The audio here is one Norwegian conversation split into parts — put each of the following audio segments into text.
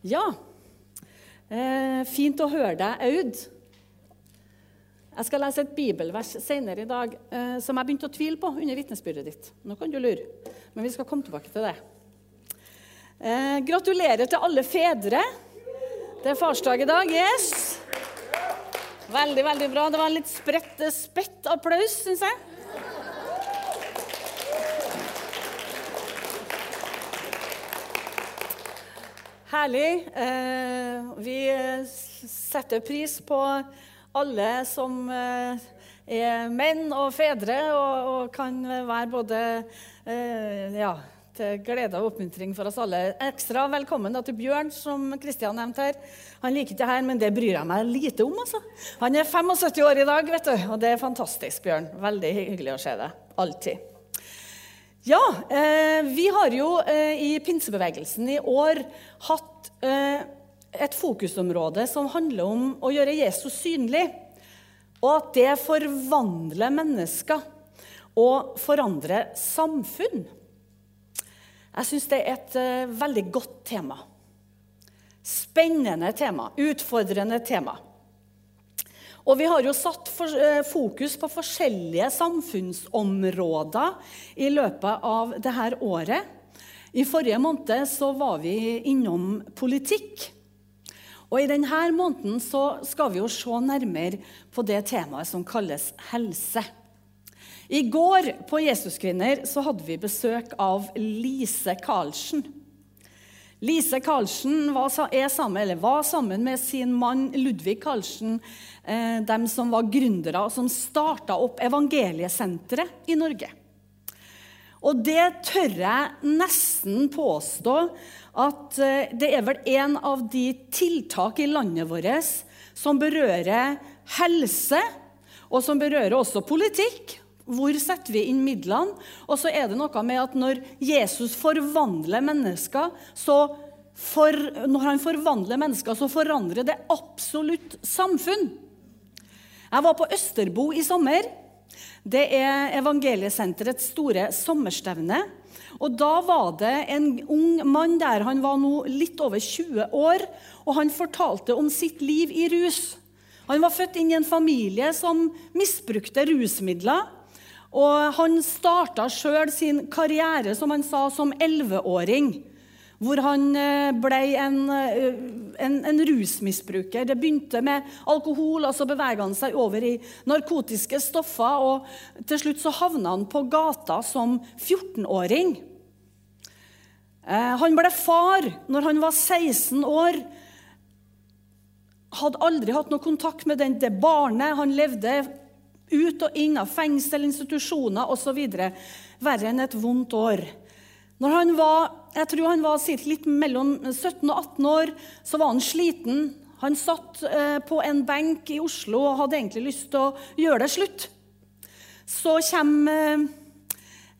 Ja, eh, fint å høre deg, Aud. Jeg skal lese et bibelvers senere i dag eh, som jeg begynte å tvile på under vitnesbyrdet ditt. Nå kan du lure, men vi skal komme tilbake til det. Eh, gratulerer til alle fedre. Det er farsdag i dag. Yes! Veldig, veldig bra. Det var en litt spredt, spett applaus, syns jeg. Herlig. Eh, vi setter pris på alle som eh, er menn og fedre, og, kan være både eh, ja, til glede og oppmuntring for oss alle. Ekstra velkommen til Bjørn, som Kristian nevnte her. Han liker ikke her, men det bryr jeg meg lite om. altså. Han er 75 år i dag, vet du, og det er fantastisk, Bjørn. Veldig hyggelig å se deg. Alltid. Ja, eh, vi har jo eh, i pinsebevegelsen i år hatt eh, et fokusområde som handler om å gjøre Jesus synlig. Og at det forvandler mennesker og forandrer samfunn. Jeg syns det er et eh, veldig godt tema. Spennende tema. Utfordrende tema. Og vi har jo satt eh, fokus på forskjellige samfunnsområder i løpet av dette året. I forrige måned så var vi innom politikk. Og i denne måneden så skal vi jo se nærmere på det temaet som kalles helse. I går på Jesuskvinner så hadde vi besøk av Lise Karlsen. Lise Karlsen var, sammen, var sammen med sin mann Ludvig Karlsen eh, dem som var gründere, som starta opp Evangeliesenteret i Norge. Og det tør jeg nesten påstå at eh, det er vel en av de tiltak i landet vårt som berører helse, og som berører også politikk. Hvor setter vi inn midlene? Og så er det noe med at når Jesus forvandler mennesker, så for, når han forvandler mennesker, så forandrer det absolutt samfunn. Jeg var på Østerbo i sommer. Det er Evangeliesenterets store sommerstevne. Og Da var det en ung mann der. Han var nå litt over 20 år, og han fortalte om sitt liv i rus. Han var født inn i en familie som misbrukte rusmidler. Og han starta sjøl sin karriere som han sa, som 11-åring hvor han eh, ble en, eh, en, en, rusmisbruker. Det begynte med alkohol, og så beveget han seg over i narkotiske stoffer. og Til slutt så havna han på gata som 14-åring. Eh, han ble far når han var 16 år. Hadde aldri hatt noe kontakt med det barnet. Han levde ut og inn av fengsel, institusjoner osv. Verre enn et vondt år. Når han var, jeg tror han var litt mellom 17 og 18 år, så var han sliten. Han satt eh, på en benk i Oslo og hadde egentlig lyst til å gjøre det slutt. Så kommer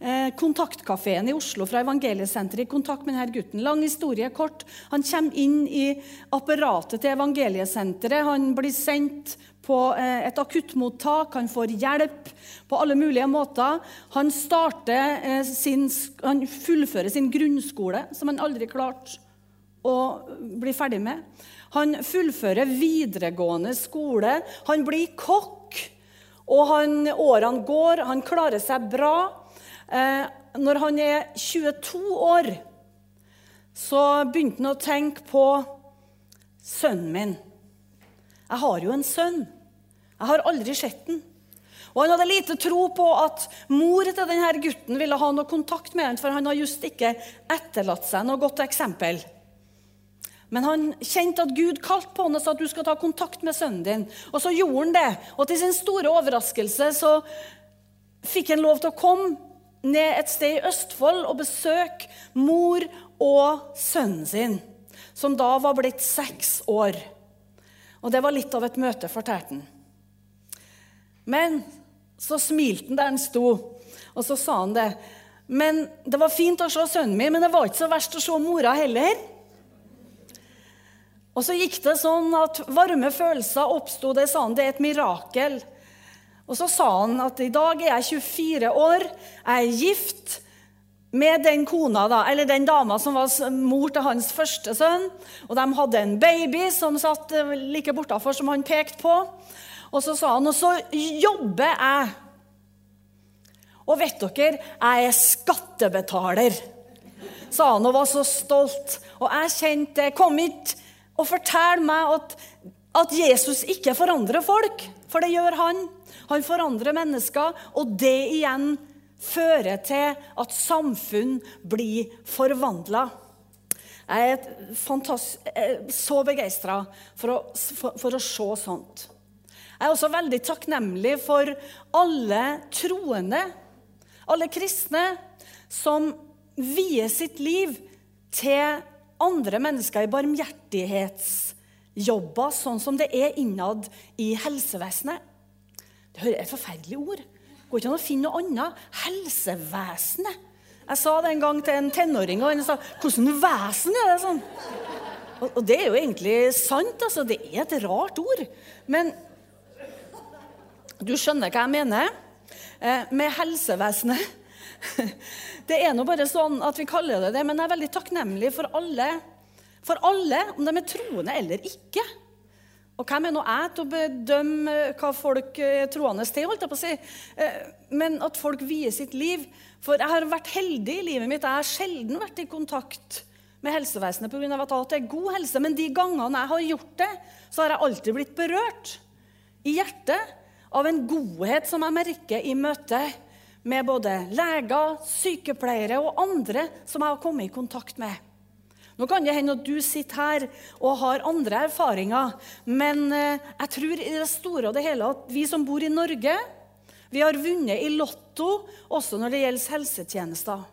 eh, Kontaktkafeen i Oslo fra Evangeliesenteret i kontakt med denne gutten. Lang historie kort. Han kommer inn i apparatet til Evangeliesenteret. Han blir sendt på eh, et akuttmottak, han får hjelp på alle mulige måter. Han, eh, sin, han fullfører sin grunnskole, som han aldri klarte å bli ferdig med. Han fullfører videregående skole. Han blir kokk. Og han, årene går, han klarer seg bra. Eh, når han er 22 år, så begynte han å tenke på sønnen min. Jeg har jo en sønn. Jeg har aldri sett den. Og Han hadde lite tro på at mor til denne gutten ville ha noe kontakt med ham, for han har just ikke etterlatt seg noe godt eksempel. Men han kjente at Gud kalte på ham og sa at du skal ta kontakt med sønnen din. Og så gjorde han det. Og til sin store overraskelse så fikk han lov til å komme ned et sted i Østfold og besøke mor og sønnen sin, som da var blitt seks år. Og det var litt av et møte, fortalte han. Men så smilte han der han sto, og så sa han det. Men Det var fint å se sønnen min, men det var ikke så verst å se mora heller. Og så gikk det sånn at varme følelser oppsto. Det sa han, det er et mirakel. Og så sa han at i dag er jeg 24 år, jeg er gift, med den kona, da, eller den dama som var mor til hans første sønn. Og de hadde en baby som satt eh, like bortafor som han pekte på. Og så sa han og så jobber jeg. Og vet dere, jeg er skattebetaler, sa han og var så stolt. Og jeg kjente Kom hit og fortell meg at, at Jesus ikke forandrer folk, for det gjør han. Han forandrer mennesker, og det igjen fører til at samfunn blir forvandla. Jeg er så begeistra for, for, for, å se sånt. Jeg er også veldig takknemlig for alle troende, alle kristne, som vier sitt liv til andre mennesker i barmhjertighetsjobber, sånn som det er innad i helsevesenet. Det hører et forferdelig ord. Går ikke an å finne noe annet. Helsevesenet. Jeg sa det en gang til en tenåring, og han sa 'Hvordan vesen er det?' sånn? Og, og det er jo egentlig sant. altså. Det er et rart ord. Men du skjønner hva jeg mener eh, med helsevesenet. Det er nå bare sånn at vi kaller det det, men jeg er veldig takknemlig for alle, for alle om de er troende eller ikke. Og hvem er nå jeg til å bedømme hva folk er troende til? holdt jeg på å si. Eh, men at folk vier sitt liv. For jeg har vært heldig i livet mitt. Jeg har sjelden vært i kontakt med helsevesenet pga. at jeg er god helse. Men de gangene jeg har gjort det, så har jeg alltid blitt berørt i hjertet av en godhet som jeg merker i møte med både leger, sykepleiere og andre som jeg har kommet i kontakt med. Nå kan det hende at du sitter her og har andre erfaringer, men eh, jeg tror i det store og det hele at vi som bor i Norge, vi har vunnet i Lotto også når det gjelder helsetjenester.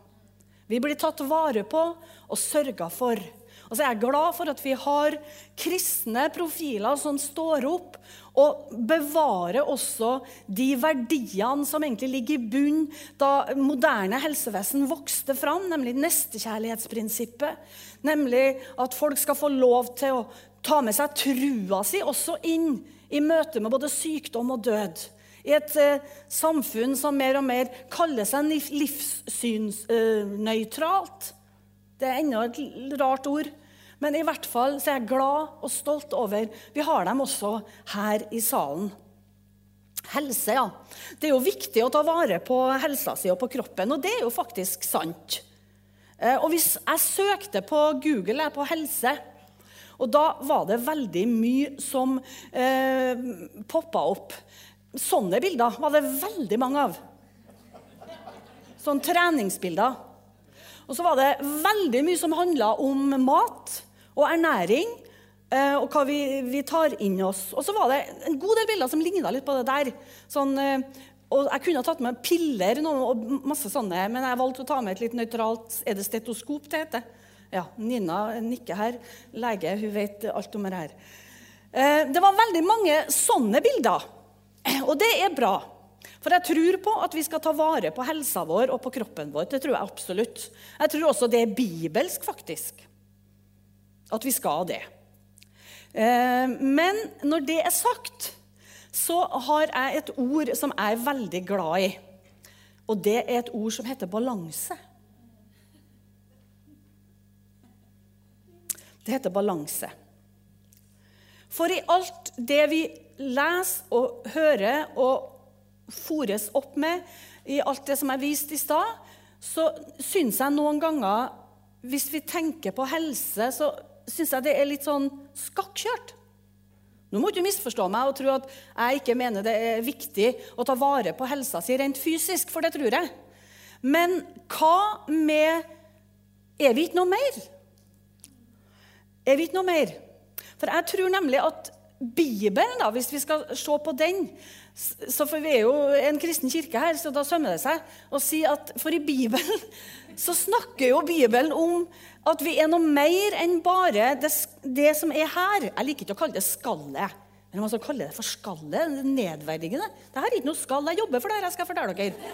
Vi blir tatt vare på og sørga for. Og så er jeg glad for at vi har kristne profiler som står opp og bevarer også de verdiene som egentlig ligger i bunn da moderne helsevesen vokste fram, nemlig nestekjærlighetsprinsippet. Nemlig at folk skal få lov til å ta med seg trua si også inn i møte med både sykdom og død. I et eh, samfunn som mer og mer kaller seg livssynsnøytralt. Eh, det er enda et rart ord. Men i hvert fall så er jeg glad og stolt over Vi har dem også her i salen. Helse, ja. Det er jo viktig å ta vare på helsa si og på kroppen, og det er jo faktisk sant. Eh, og hvis jeg søkte på Google på helse, og da var det veldig mye som eh, poppa opp. Sånne bilder var det veldig mange av. Sånne treningsbilder. Og så var det veldig mye som handla om mat og ernæring. Eh, og hva vi, vi, tar inn oss. Og så var det en god del bilder som ligna litt på det der. Sånn, eh, og jeg kunne ha tatt med piller og masse sånne, men jeg valgte å ta med et litt nøytralt Er det stetoskop det heter? Ja, Nina nikker her. Lege, hun vet alt om det her. Eh, det var veldig mange sånne bilder, og det er bra. For jeg tror på at vi skal ta vare på helsa vår og på kroppen vår. Det tror jeg absolutt. Jeg tror også det er bibelsk, faktisk. At vi skal det. Eh, men når det er sagt, så har jeg et ord som jeg er veldig glad i. Og det er et ord som heter balanse. Det heter balanse. For i alt det vi leser og hører og fòres opp med, i alt det som er vist i stad, så syns jeg noen ganger Hvis vi tenker på helse, så syns jeg det er litt sånn skakkjørt. Nå må du ikke misforstå meg og tro at jeg ikke mener det er viktig å ta vare på helsa si rent fysisk, for det tror jeg. Men hva med Er vi ikke noe mer? Er vi ikke noe mer? For jeg tror nemlig at Bibelen, da, hvis vi skal se på den så for Vi er jo en kristen kirke her, så da sømmer det seg å si at for i Bibelen så snakker jo Bibelen om at vi er noe mer enn bare det, det som er her. Jeg liker ikke å kalle det skallet. Men man skal kalle det for skallet. Nedverdigende. Det her er ikke noe skall. Jeg jobber for det her, jeg skal fortelle dere.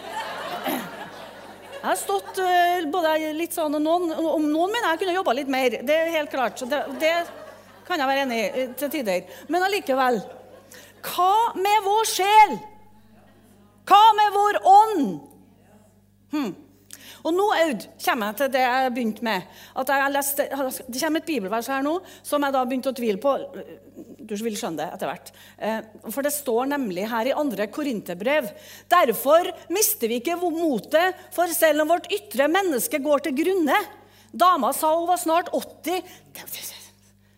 Jeg har stått uh, både litt sånn noen, Om noen mener jeg kunne jobba litt mer. Det er helt klart. Det, det kan jeg være enig i eh, til tider. Men allikevel. Hva med vår sjel? Hva med vår ånd? Hmm. Og nå Aud, kommer jeg til det jeg begynte med. At jeg leste, det kommer et bibelvers her nå som jeg da begynte å tvile på. Du vil skjønne det etter hvert. Eh, for det står nemlig her i andre Korinterbrev Derfor mister vi ikke motet, for selv om vårt ytre menneske går til grunne Dama sa hun var snart 80.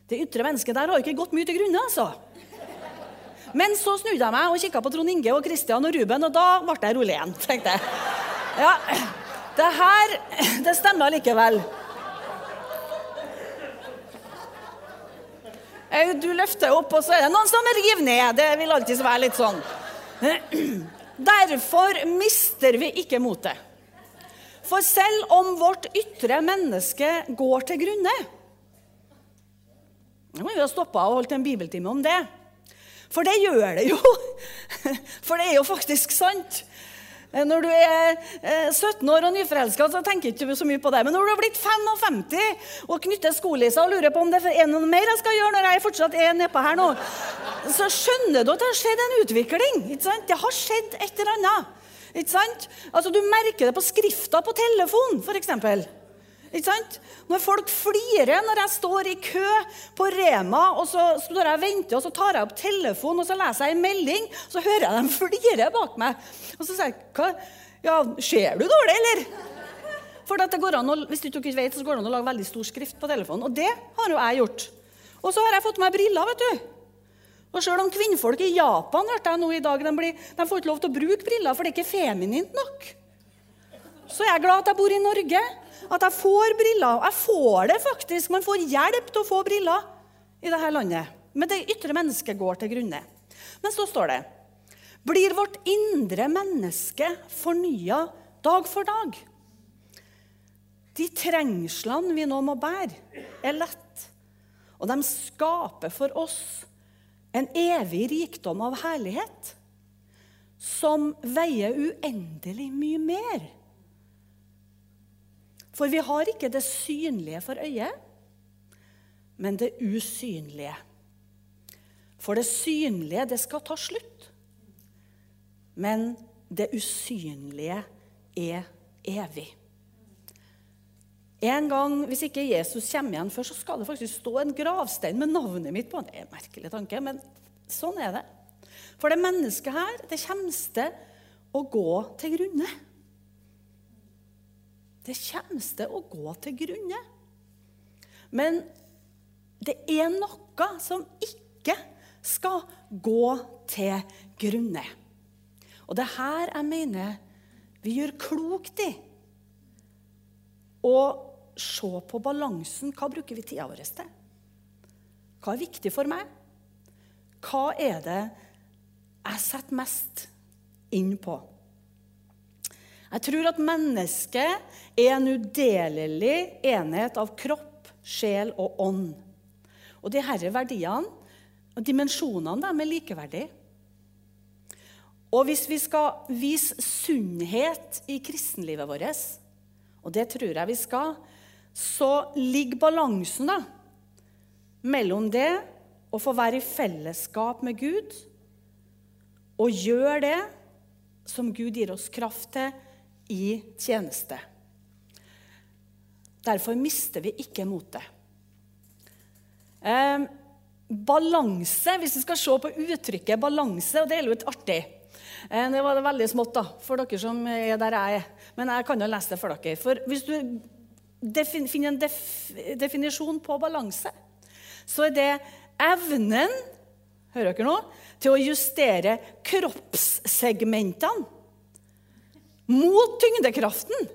Det ytre mennesket der har ikke gått mye til grunne, altså. Men så snudde jeg meg og kikka på Trond Inge og Kristian og Ruben, og da ble jeg rolig igjen. tenkte jeg. Ja, det her det stemmer likevel. Du løfter opp, og så er det noen som river ned. Det vil alltid være litt sånn. Derfor mister vi ikke motet. For selv om vårt ytre menneske går til grunne Nå må vi ha stoppa og holdt en bibeltime om det. For det gjør det jo. For det er jo faktisk sant. Eh, når du er 17 eh, år og nyforelska, så tenker du ikke så mye på det. Men når du har blitt 55 og knytter skolissa og lurer på om det er noe mer jeg skal gjøre når jeg fortsatt er nedpå her nå, så skjønner du at det har skjedd en utvikling. Det har skjedd et eller annet. Altså, Du merker det på skrifta på telefon, f.eks. Ikke sant? Når folk flirer når jeg står i kø på Rema, og så står jeg og venter, og så tar jeg opp telefonen og så leser jeg en melding, så hører jeg dem flire bak meg. Og så sier jeg Hva? Ja, Ser du dårlig, eller? For det går an å, hvis du ikke vet, så går det an å lage veldig stor skrift på telefonen. Og det har jo jeg gjort. Og så har jeg fått meg briller. vet du. Og selv om kvinnfolk i Japan hørte jeg nå i dag, de, blir, de får ikke lov til å bruke briller, for det er ikke feminint nok. Så jeg er glad at jeg bor i Norge, at jeg får briller. Jeg får det faktisk. Man får hjelp til å få briller i dette landet. Men det ytre mennesket går til grunne. Men så står det Blir vårt indre menneske fornya dag for dag? De trengslene vi nå må bære, er lett, og de skaper for oss en evig rikdom av herlighet som veier uendelig mye mer for vi har ikke det synlige for øyet, men det usynlige. For det synlige, det skal ta slutt. Men det usynlige er evig. En gang, Hvis ikke Jesus kommer igjen før, så skal det faktisk stå en gravstein med navnet mitt på. Det er en merkelig tanke, men sånn er det. For det mennesket her, det kommer til å gå til grunne. Det kommer til å gå til grunne. Men det er noe som ikke skal gå til grunne. Og det er her jeg mener vi gjør klokt i å se på balansen. Hva bruker vi tida vår til? Hva er viktig for meg? Hva er det jeg setter mest inn på? Jeg tror at mennesket er en udelelig enhet av kropp, sjel og ånd. Og de disse verdiene og dimensjonene de er likeverdige. Og hvis vi skal vise sunnhet i kristenlivet vårt, og det tror jeg vi skal, så ligger balansen da, mellom det å få være i fellesskap med Gud og gjøre det som Gud gir oss kraft til i tjeneste. Derfor mister vi ikke motet. Eh, balanse, hvis vi skal se på uttrykket balanse, og det er jo litt artig eh, Det var veldig smått da, for dere som er der jeg er. Men jeg kan jo lese det for dere. For hvis du finner en def definisjon på balanse, så er det evnen hører dere nå, til å justere kroppssegmentene mot tyngdekraften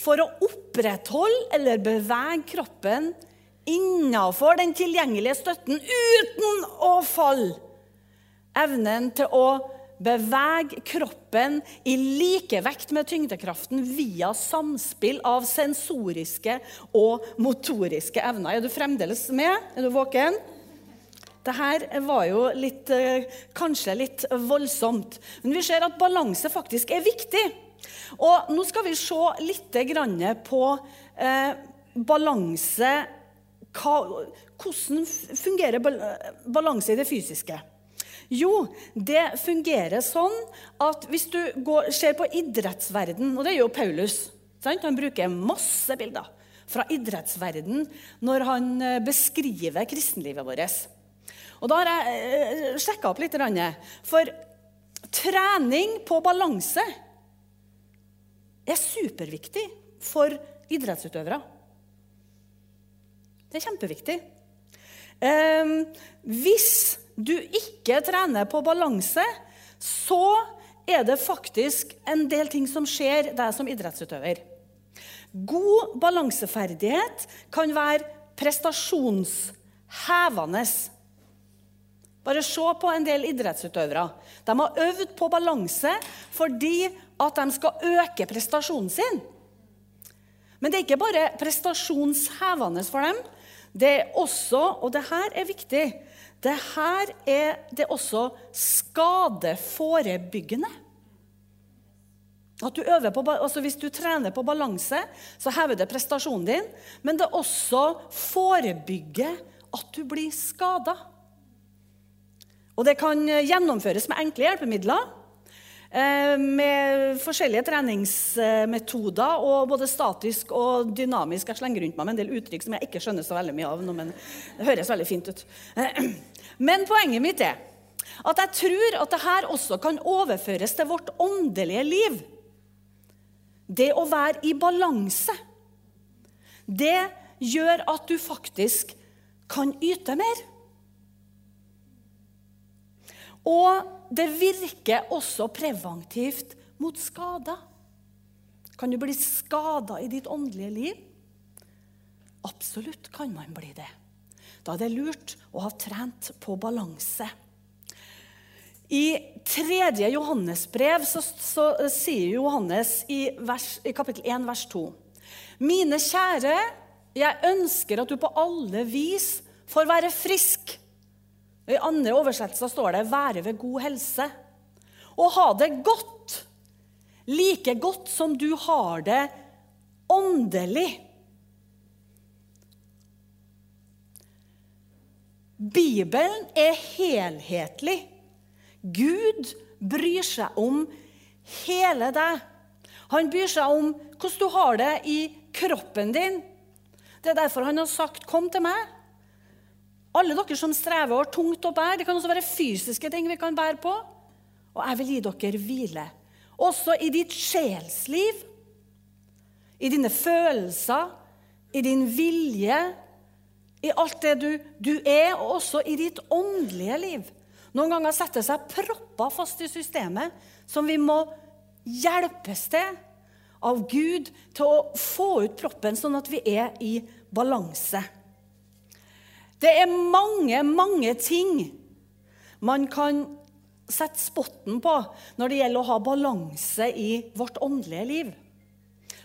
for å opprettholde eller bevege kroppen innafor den tilgjengelige støtten uten å falle. Evnen til å bevege kroppen i likevekt med tyngdekraften via samspill av sensoriske og motoriske evner. Er du fremdeles med? Er du våken? Dette var jo litt, eh, kanskje litt voldsomt. Men vi ser at balanse faktisk er viktig. Og nå skal vi se litt på eh, balanse Hvordan fungerer balanse i det fysiske? Jo, det fungerer sånn at hvis du går, ser på idrettsverden, og det gjør Paulus Sant? Han bruker masse bilder fra idrettsverden når han eh, beskriver kristenlivet vårt. Og Da har jeg eh, sjekka opp litt. For trening på balanse er superviktig for idrettsutøvere. Det er kjempeviktig. Eh, hvis du ikke trener på balanse, så er det faktisk en del ting som skjer deg som idrettsutøver. God balanseferdighet kan være prestasjonshevende. Bare se på en del idrettsutøvere. De har øvd på balanse fordi at de skal øke prestasjonen sin. Men det er ikke bare prestasjonshevende for dem. Det er også, og det her er viktig, det her er det også skadeforebyggende. Du på, altså Hvis du trener på balanse, så hever det prestasjonen din. Men det også forebygger at du blir skada. Og det kan gjennomføres med enkle hjelpemidler. Eh, med forskjellige treningsmetoder, og både statisk og dynamisk. Jeg slenger rundt meg med en del uttrykk som jeg ikke skjønner så veldig mye av. men det høres veldig fint ut. Men poenget mitt er at jeg tror at dette også kan overføres til vårt åndelige liv. Det å være i balanse, det gjør at du faktisk kan yte mer. Og det virker også preventivt mot skader. Kan du bli skada i ditt åndelige liv? Absolutt kan man bli det. Da er det lurt å ha trent på balanse. I 3. Johannes brev så, så sier Johannes i, vers, i kapittel 1, vers 2.: Mine kjære, jeg ønsker at du på alle vis får være frisk. I andre oversettelser står det 'være ved god helse'. Å ha det godt, like godt som du har det åndelig. Bibelen er helhetlig. Gud bryr seg om hele deg. Han bryr seg om hvordan du har det i kroppen din. Det er derfor han har sagt, 'Kom til meg'. Alle dere som strever og har tungt å bære. Det kan også være fysiske ting vi kan bære på. Og jeg vil gi dere hvile. Også i ditt sjelsliv, i dine følelser, i din vilje, i alt det du, du er, og også i ditt åndelige liv. Noen ganger setter seg propper fast i systemet som vi må hjelpes til av Gud til å få ut proppen, sånn at vi er i balanse. Det er mange, mange ting man kan sette spotten på når det gjelder å ha balanse i vårt åndelige liv.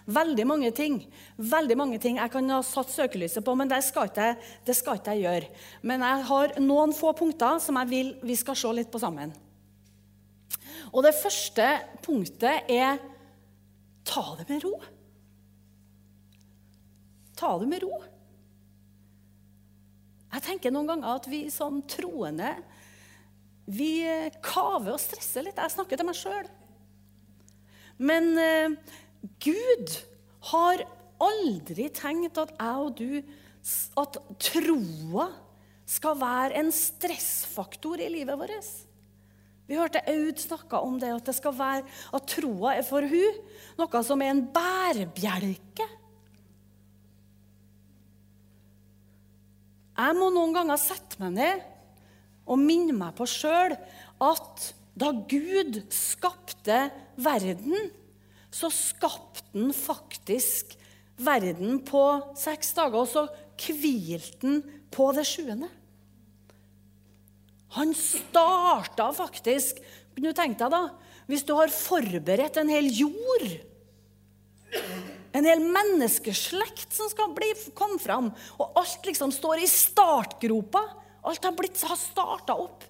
Veldig mange ting veldig mange ting jeg kan ha satt søkelyset på, men det skal, ikke, det skal ikke jeg gjøre. Men jeg har noen få punkter som jeg vil vi skal se litt på sammen. Og Det første punktet er ta det med ro. Ta det med ro. Jeg tenker noen ganger at vi som troende vi kaver og stresser litt. Jeg snakker til meg sjøl. Men eh, Gud har aldri tenkt at jeg og du At troa skal være en stressfaktor i livet vårt. Vi hørte Aud snakke om det, at det skal være, at troa er for hun noe som er en bærebjelke. Jeg må noen ganger sette meg ned og minne meg på sjøl at da Gud skapte verden, så skapte han faktisk verden på seks dager, og så hvilte han på det sjuende. Han starta faktisk Kunne du tenke deg da, Hvis du har forberedt en hel jord, en hel menneskeslekt som skal bli, komme fram, og alt liksom står i startgropa Alt har, blitt, har starta opp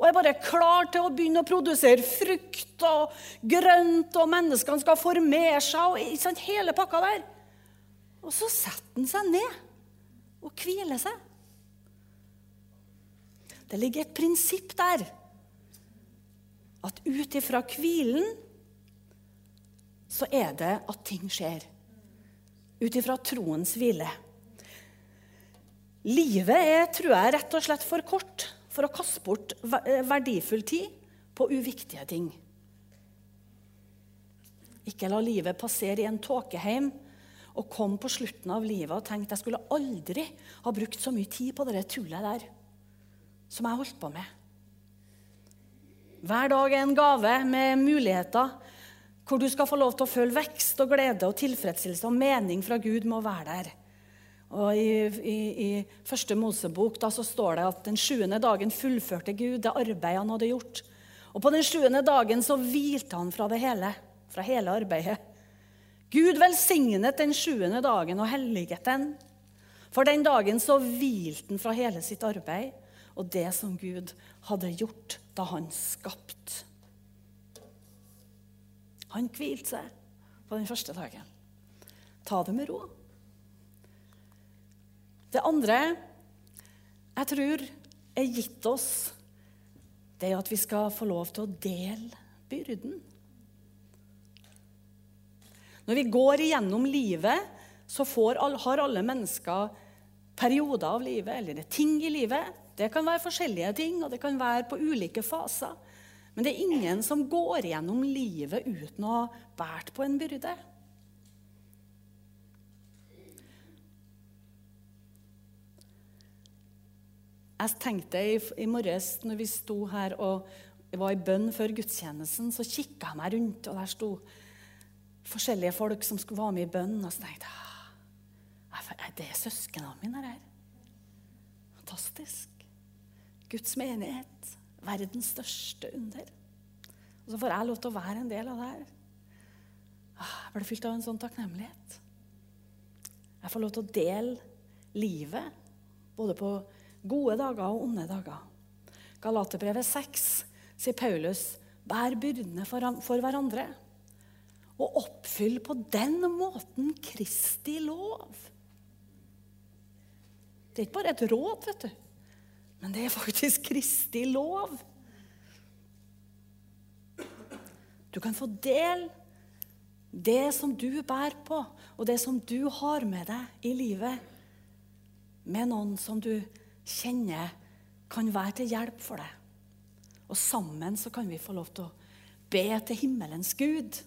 og er bare klar til å begynne å produsere frukt og grønt, og menneskene skal formere seg og sant, hele pakka der. Og så setter han seg ned og hviler seg. Det ligger et prinsipp der. At ut ifra hvilen så er det at ting skjer. Ut ifra troens hvile. Livet er, tror jeg, rett og slett for kort for å kaste bort eh, verdifull tid på uviktige ting. Ikke la livet passere i en tåkeheim og komme på slutten av livet og tenke jeg skulle aldri ha brukt så mye tid på det tullet der som jeg holdt på med. Hver dag er en gave med muligheter hvor du skal få lov til å føle vekst og glede og tilfredsstillelse og mening fra Gud med å være der. Og I, i, i første Mosebok da, så står det at den sjuende dagen fullførte Gud det arbeidet han hadde gjort. Og på den sjuende dagen så hvilte han fra det hele, fra hele arbeidet. Gud velsignet den sjuende dagen og helliget den. For den dagen så hvilte han fra hele sitt arbeid og det som Gud hadde gjort da han skapte. Han hvilte seg på den første dagen. Ta det med ro. Det andre jeg tror er gitt oss, det er at vi skal få lov til å dele byrden. Når vi går igjennom livet, så får, har alle mennesker perioder av livet, eller ting i livet. Det kan være forskjellige ting, og det kan være på ulike faser. Men det er ingen som går gjennom livet uten å ha båret på en byrde. Jeg tenkte i, i morges når vi sto her og var i bønn før gudstjenesten, så kikka jeg meg rundt, og der sto forskjellige folk som skulle være med i bønn. Og så tenkte jeg er det søsknene mine her? Fantastisk. Guds menighet. Verdens største under. Og så får jeg lov til å være en del av det her. Ah, jeg ble fylt av en sånn takknemlighet. Jeg får lov til å dele livet, både på gode dager og onde dager. Galaterbrevet 6 sier Paulus, bær byrdene for hverandre. Og oppfyll på den måten Kristi lov. Det er ikke bare et råd, vet du. Men det er faktisk Kristi lov. Du kan få del det som du bærer på, og det som du har med deg i livet, med noen som du kjenner kan være til hjelp for deg. Og sammen så kan vi få lov til å be til himmelens Gud,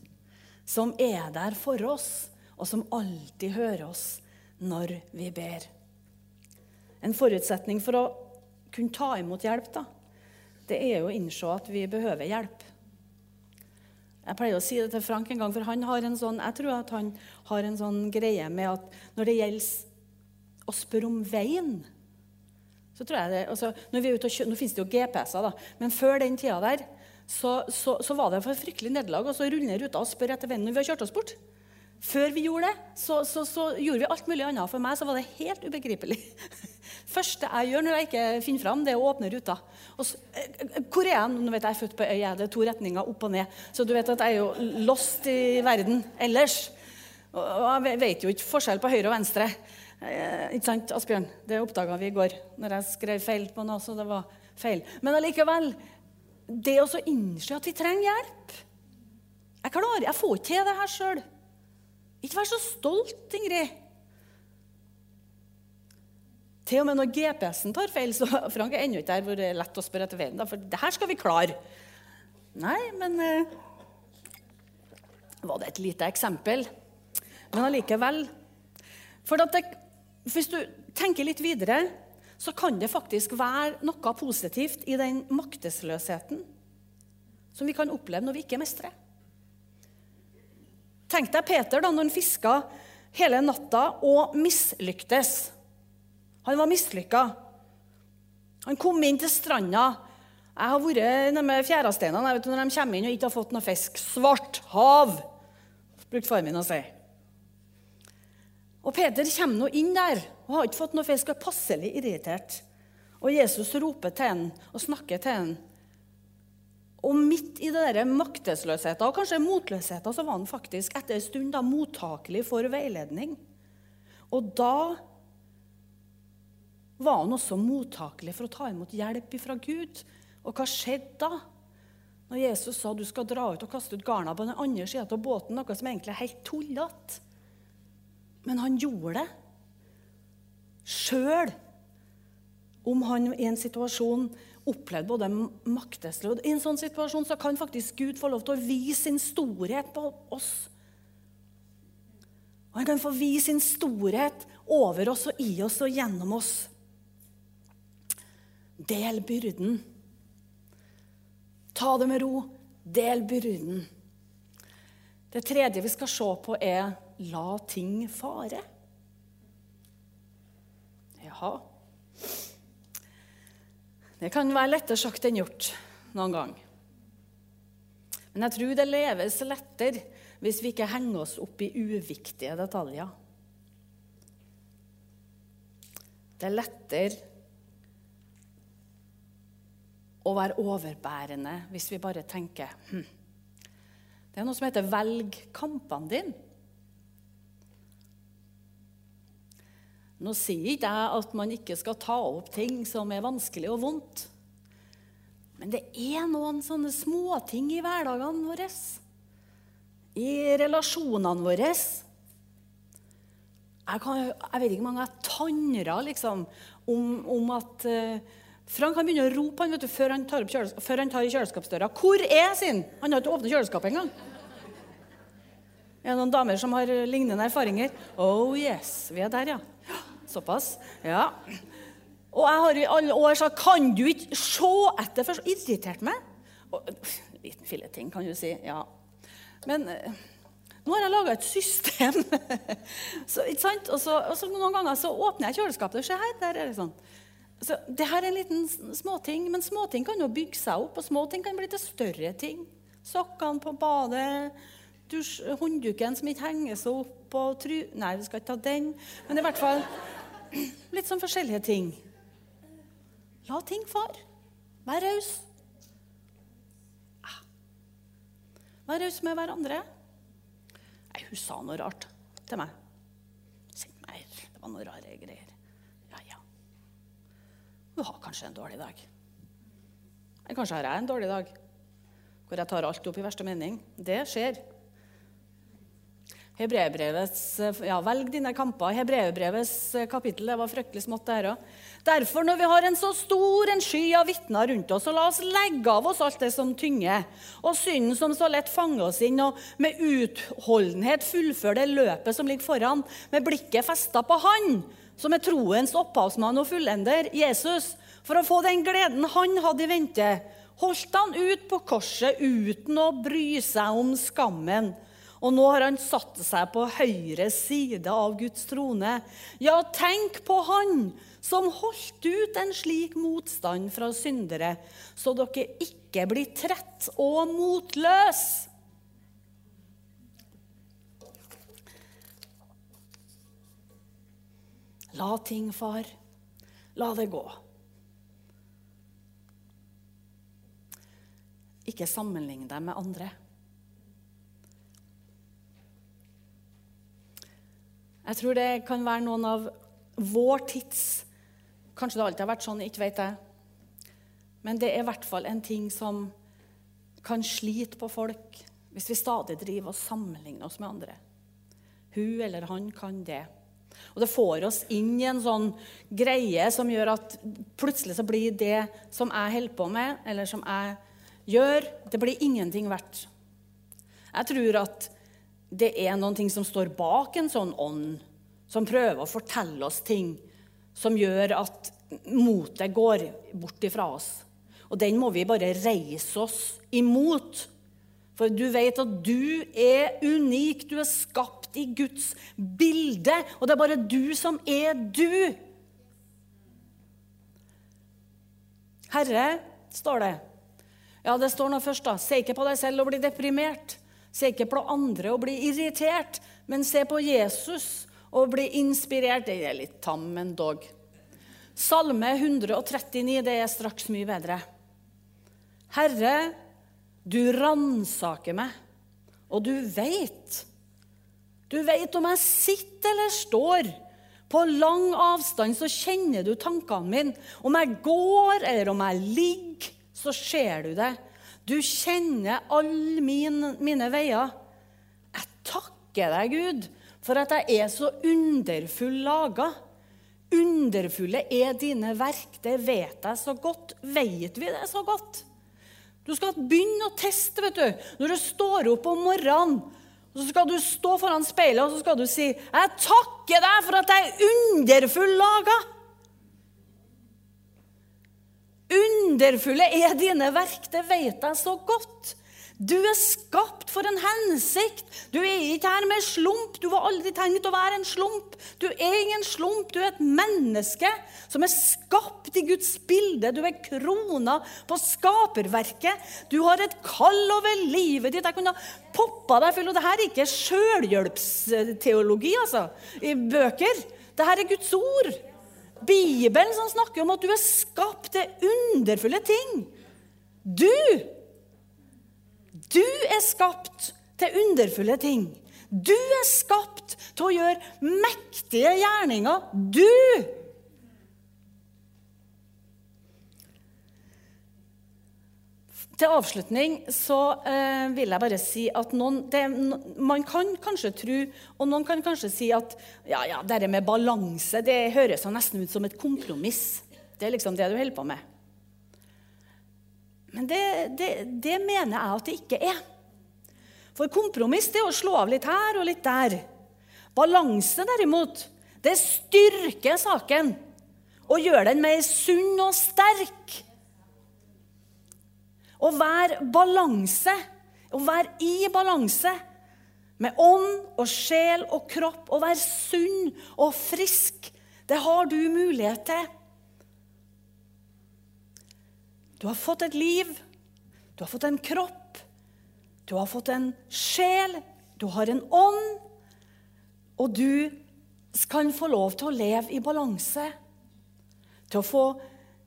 som er der for oss, og som alltid hører oss når vi ber. En forutsetning for å kunne ta imot hjelp, da, det er jo å innse at vi behøver hjelp. Jeg pleier å si det til Frank en gang, for han har en sånn, jeg tror at han har en sånn greie med at når det gjelder å spørre om veien så tror jeg det, altså, når vi er ute og kjø, Nå finnes det jo GPS-er, da, men før den tida der så, så, så var det for fryktelig nederlag å rulle ruta og spørre etter veien når vi har kjørt oss bort. Før vi gjorde det, så, så, gjorde vi alt mulig annet. For meg så var det helt ubegripelig. første jeg gjør når jeg ikke finner fram, det er å åpne ruta. Så, hvor er jeg? Nå vet jeg, jeg er født på øya, det er to retninger opp og ned. Så du vet at jeg er jo lost i verden ellers. Og jeg vet jo ikke forskjell på høyre og venstre. Eh, ikke sant, Asbjørn? Det oppdaga vi i går når jeg skrev feil på noe. så det var feil. Men allikevel, det å innse at vi trenger hjelp Jeg klarer, jeg får ikke til det her sjøl. Ikke vær så stolt, Ingrid. Til og med når GPS-en tar feil, så Frank er ennå ikke der hvor det er lett å spørre etter veien. For det her skal vi klare. Nei, men eh, Var det et lite eksempel? Men allikevel. For det, hvis du tenker litt videre, så kan det faktisk være noe positivt i den maktesløsheten som vi kan oppleve når vi ikke mestrer. Tenk deg Peter da når han fiska hele natta og mislyktes. Han var mislykka. Han kom inn til stranda. Jeg har vært med fjæresteinene når de kommer inn og ikke har fått noe fisk. Svart hav, brukte far min å si. Og Peter kommer nå inn der og har ikke fått noe fisk og er passelig irritert. Og Jesus roper til ham og snakker til ham. Og midt i det maktesløsheten og kanskje motløsheten så var han faktisk etter en stund da mottakelig for veiledning. Og da var han også mottakelig for å ta imot hjelp fra Gud. Og hva skjedde da? Når Jesus sa du skal dra ut og kaste ut garna på den andre sida av båten, noe som egentlig er helt tullete. Men han gjorde det. Sjøl om han i en situasjon opplevde både maktesløshet I en sånn situasjon så kan faktisk Gud få lov til å vise sin storhet på oss. Og han kan få vise sin storhet over oss og i oss og gjennom oss. Del byrden. Ta det med ro. Del byrden. Det tredje vi skal se på, er la ting fare. Jaha. Det kan være lettere sagt enn gjort noen gang. Men jeg tror det leves lettere hvis vi ikke henger oss opp i uviktige detaljer. Det er lettere å være overbærende hvis vi bare tenker hm. Det er noe som heter 'velg kampene dine'. Nå sier ikke jeg at man ikke skal ta opp ting som er vanskelig og vondt. Men det er noen sånne småting i hverdagene våre, i relasjonene våre. Jeg, kan, jeg vet ikke hvor mange jeg tannrer liksom, om, om at uh, Frank han begynner å rope han, vet du, før, han tar, han tar i kjøleskapsdøra. 'Hvor er sin?' Han har ikke åpnet kjøleskapet engang. Er det noen damer som har lignende erfaringer? Oh yes, vi er der, ja. Såpass. Ja. Og jeg har i alle år sagt 'Kan du ikke se etter?' For så irritert meg. Og, liten filleting, kan du si. Ja. Men eh, nå har jeg laga et system. så, ikke sant? Og så, og så Noen ganger så åpner jeg kjøleskapet. Se her, der er det sånn. Så det her er en liten småting, men småting kan jo bygge seg opp, og småting kan bli til større ting. Sokkene på badet, dusj, håndduken som ikke henger seg opp og try... Nei, vi skal ikke ta den. Men i hvert fall litt sånn forskjellige ting. La ting far. Vær raus. Ah. Vær raus med hverandre. Nei, hun sa noe rart til meg. Send her. Det var noe rare greier. Hun har kanskje en dårlig dag. Eller kanskje har jeg en dårlig dag hvor jeg tar alt opp i verste mening. Det skjer. ja, Velg dine kamper. Hebreerbrevets kapittel det var fryktelig smått, det her òg. Derfor, når vi har en så stor en sky av vitner rundt oss, så la oss legge av oss alt det som tynger, og synden som så lett fanger oss inn, og med utholdenhet fullføre det løpet som ligger foran, med blikket festa på Han som er troens opphavsmann og fullender, Jesus, for å få den gleden han hadde i vente, holdt han ut på korset uten å bry seg om skammen. Og nå har han satt seg på høyre side av Guds trone. Ja, tenk på han som holdt ut en slik motstand fra syndere, så dere ikke blir trett og motløse. La ting, far. La det gå. Ikke sammenlign deg med andre. Jeg tror det kan være noen av vår tids Kanskje det alltid har vært sånn, ikke vet jeg. Men det er i hvert fall en ting som kan slite på folk hvis vi stadig driver og sammenligner oss med andre. Hun eller han kan det. Og det får oss inn i en sånn greie som gjør at plutselig så blir det som jeg holder på med, eller som jeg gjør, det blir ingenting verdt. Jeg tror at det er noen ting som står bak en sånn ånd, som prøver å fortelle oss ting som gjør at motet går bort ifra oss. Og den må vi bare reise oss imot. For du vet at du er unik, du er skapt i Guds bilde, og det er bare du som er du. Herre, står det. Ja, det står nå først, da. Se ikke på deg selv og bli deprimert. Se ikke på andre og bli irritert, men se på Jesus og bli inspirert. Det er litt tam, men dog. Salme 139, det er straks mye bedre. Herre, du ransaker meg, og du veit. Du veit om jeg sitter eller står. På lang avstand så kjenner du tankene mine. Om jeg går eller om jeg ligger, så ser du det. Du kjenner alle min, mine veier. Jeg takker deg, Gud, for at jeg er så underfull laga. Underfulle er dine verk, det vet jeg så godt. Vet vi det så godt? Du skal begynne å teste vet du. når du står opp om morgenen. Så skal du stå foran speilet og så skal du si, 'Jeg takker deg for at jeg er underfull laga'. Underfulle er dine verk, det vet jeg så godt. Du er skapt for en hensikt. Du er ikke her med slump. Du var aldri tenkt å være en slump. Du er ingen slump. Du er et menneske som er skapt i Guds bilde. Du er krona på skaperverket. Du har et kall over livet ditt. Jeg kunne poppa deg full. Og det her er ikke sjølhjelpsteologi altså, i bøker. Det her er Guds ord. Bibelen som snakker om at du er skapt til underfulle ting. Du du er skapt til underfulle ting. Du er skapt til å gjøre mektige gjerninger. Du! Til avslutning så eh, vil jeg bare si at noen det, Man kan kanskje tro, og noen kan kanskje si at ja, ja, det med balanse det høres nesten ut som et kompromiss. Det er liksom det du holder på med. Men det, det, det, mener jeg at det ikke er. For kompromiss det er å slå av litt her og litt der. Balanse, derimot, det styrker saken og gjør den mer sunn og sterk. Å være balanse, å være i balanse med ånd og sjel og kropp, å være sunn og frisk, det har du mulighet til. Du har fått et liv, du har fått en kropp, du har fått en sjel, du har en ånd. Og du kan få lov til å leve i balanse. Til å få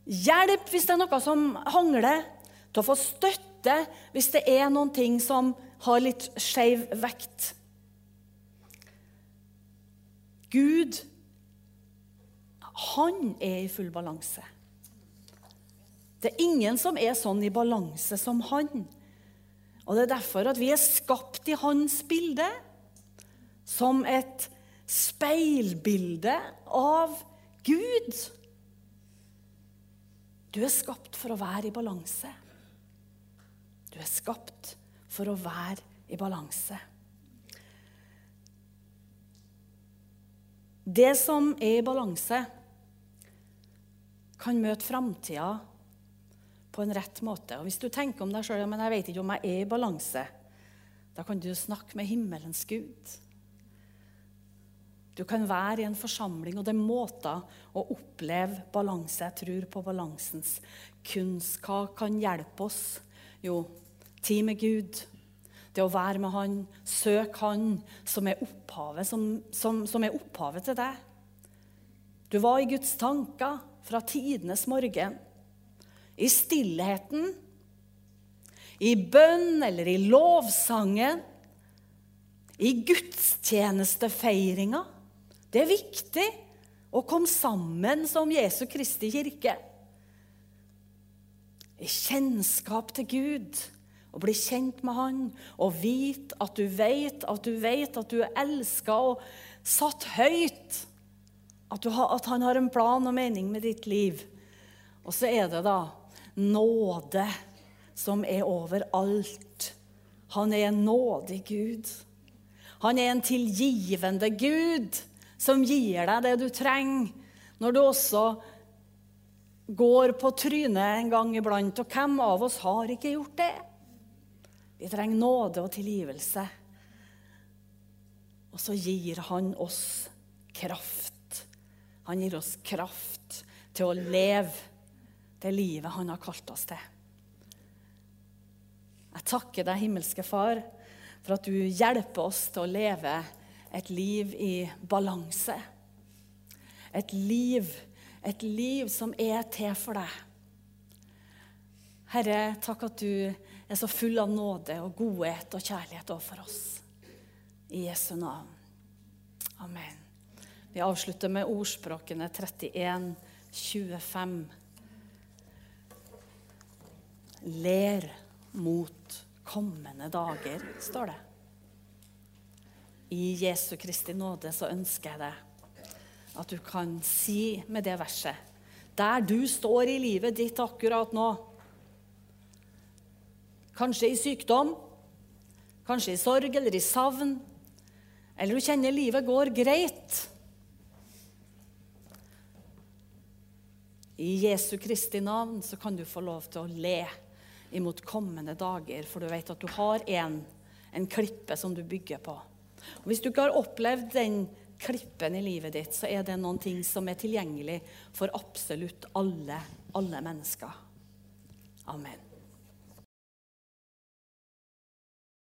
hjelp hvis det er noe som hangler. Til å få støtte hvis det er noen ting som har litt skeiv vekt. Gud, han er i full balanse. Det er ingen som er sånn i balanse som han. Og Det er derfor at vi er skapt i hans bilde, som et speilbilde av Gud. Du er skapt for å være i balanse. Du er skapt for å være i balanse. Det som er i balanse, kan møte framtida på en rett måte. Og Hvis du tenker om deg sjøl men jeg vet ikke om jeg er i balanse, da kan du snakke med himmelens Gud. Du kan være i en forsamling, og det er måter å oppleve balanse. Jeg tror på balansens kunst. Hva kan hjelpe oss? Jo, tid med Gud. Det å være med Han, søk Han som er opphavet, som, som, som er opphavet til deg. Du var i Guds tanker fra tidenes morgen i stillheten, i bønn eller i lovsangen, i gudstjenestefeiringa. Det er viktig å komme sammen som Jesu Kristi kirke. I kjennskap til Gud, å bli kjent med Han og vite at du vet at du vet at du er elska og satt høyt. At, har, at Han har en plan og mening med ditt liv. Og så er det da nåde som er overalt. Han er en nådig Gud. Han er en tilgivende Gud som gir deg det du trenger når du også går på trynet en gang iblant. Og hvem av oss har ikke gjort det? Vi trenger nåde og tilgivelse. Og så gir han oss kraft. Han gir oss kraft til å leve det livet han har kalt oss til. Jeg takker deg, himmelske Far, for at du hjelper oss til å leve et liv i balanse. Et liv, et liv som er til for deg. Herre, takk at du er så full av nåde og godhet og kjærlighet overfor oss. I Jesu navn. Amen. Vi avslutter med ordspråkene 31, 25 ler mot kommende dager, står det. I Jesu Kristi nåde så ønsker jeg deg at du kan si med det verset Der du står i livet ditt akkurat nå, kanskje i sykdom, kanskje i sorg eller i savn, eller du kjenner livet går greit I Jesu Kristi navn så kan du få lov til å le imot kommende dager, for du vet at du har en, en klippe som du bygger på. Og Hvis du ikke har opplevd den klippen i livet ditt, så er det noen ting som er tilgjengelig for absolutt alle, alle mennesker. Amen.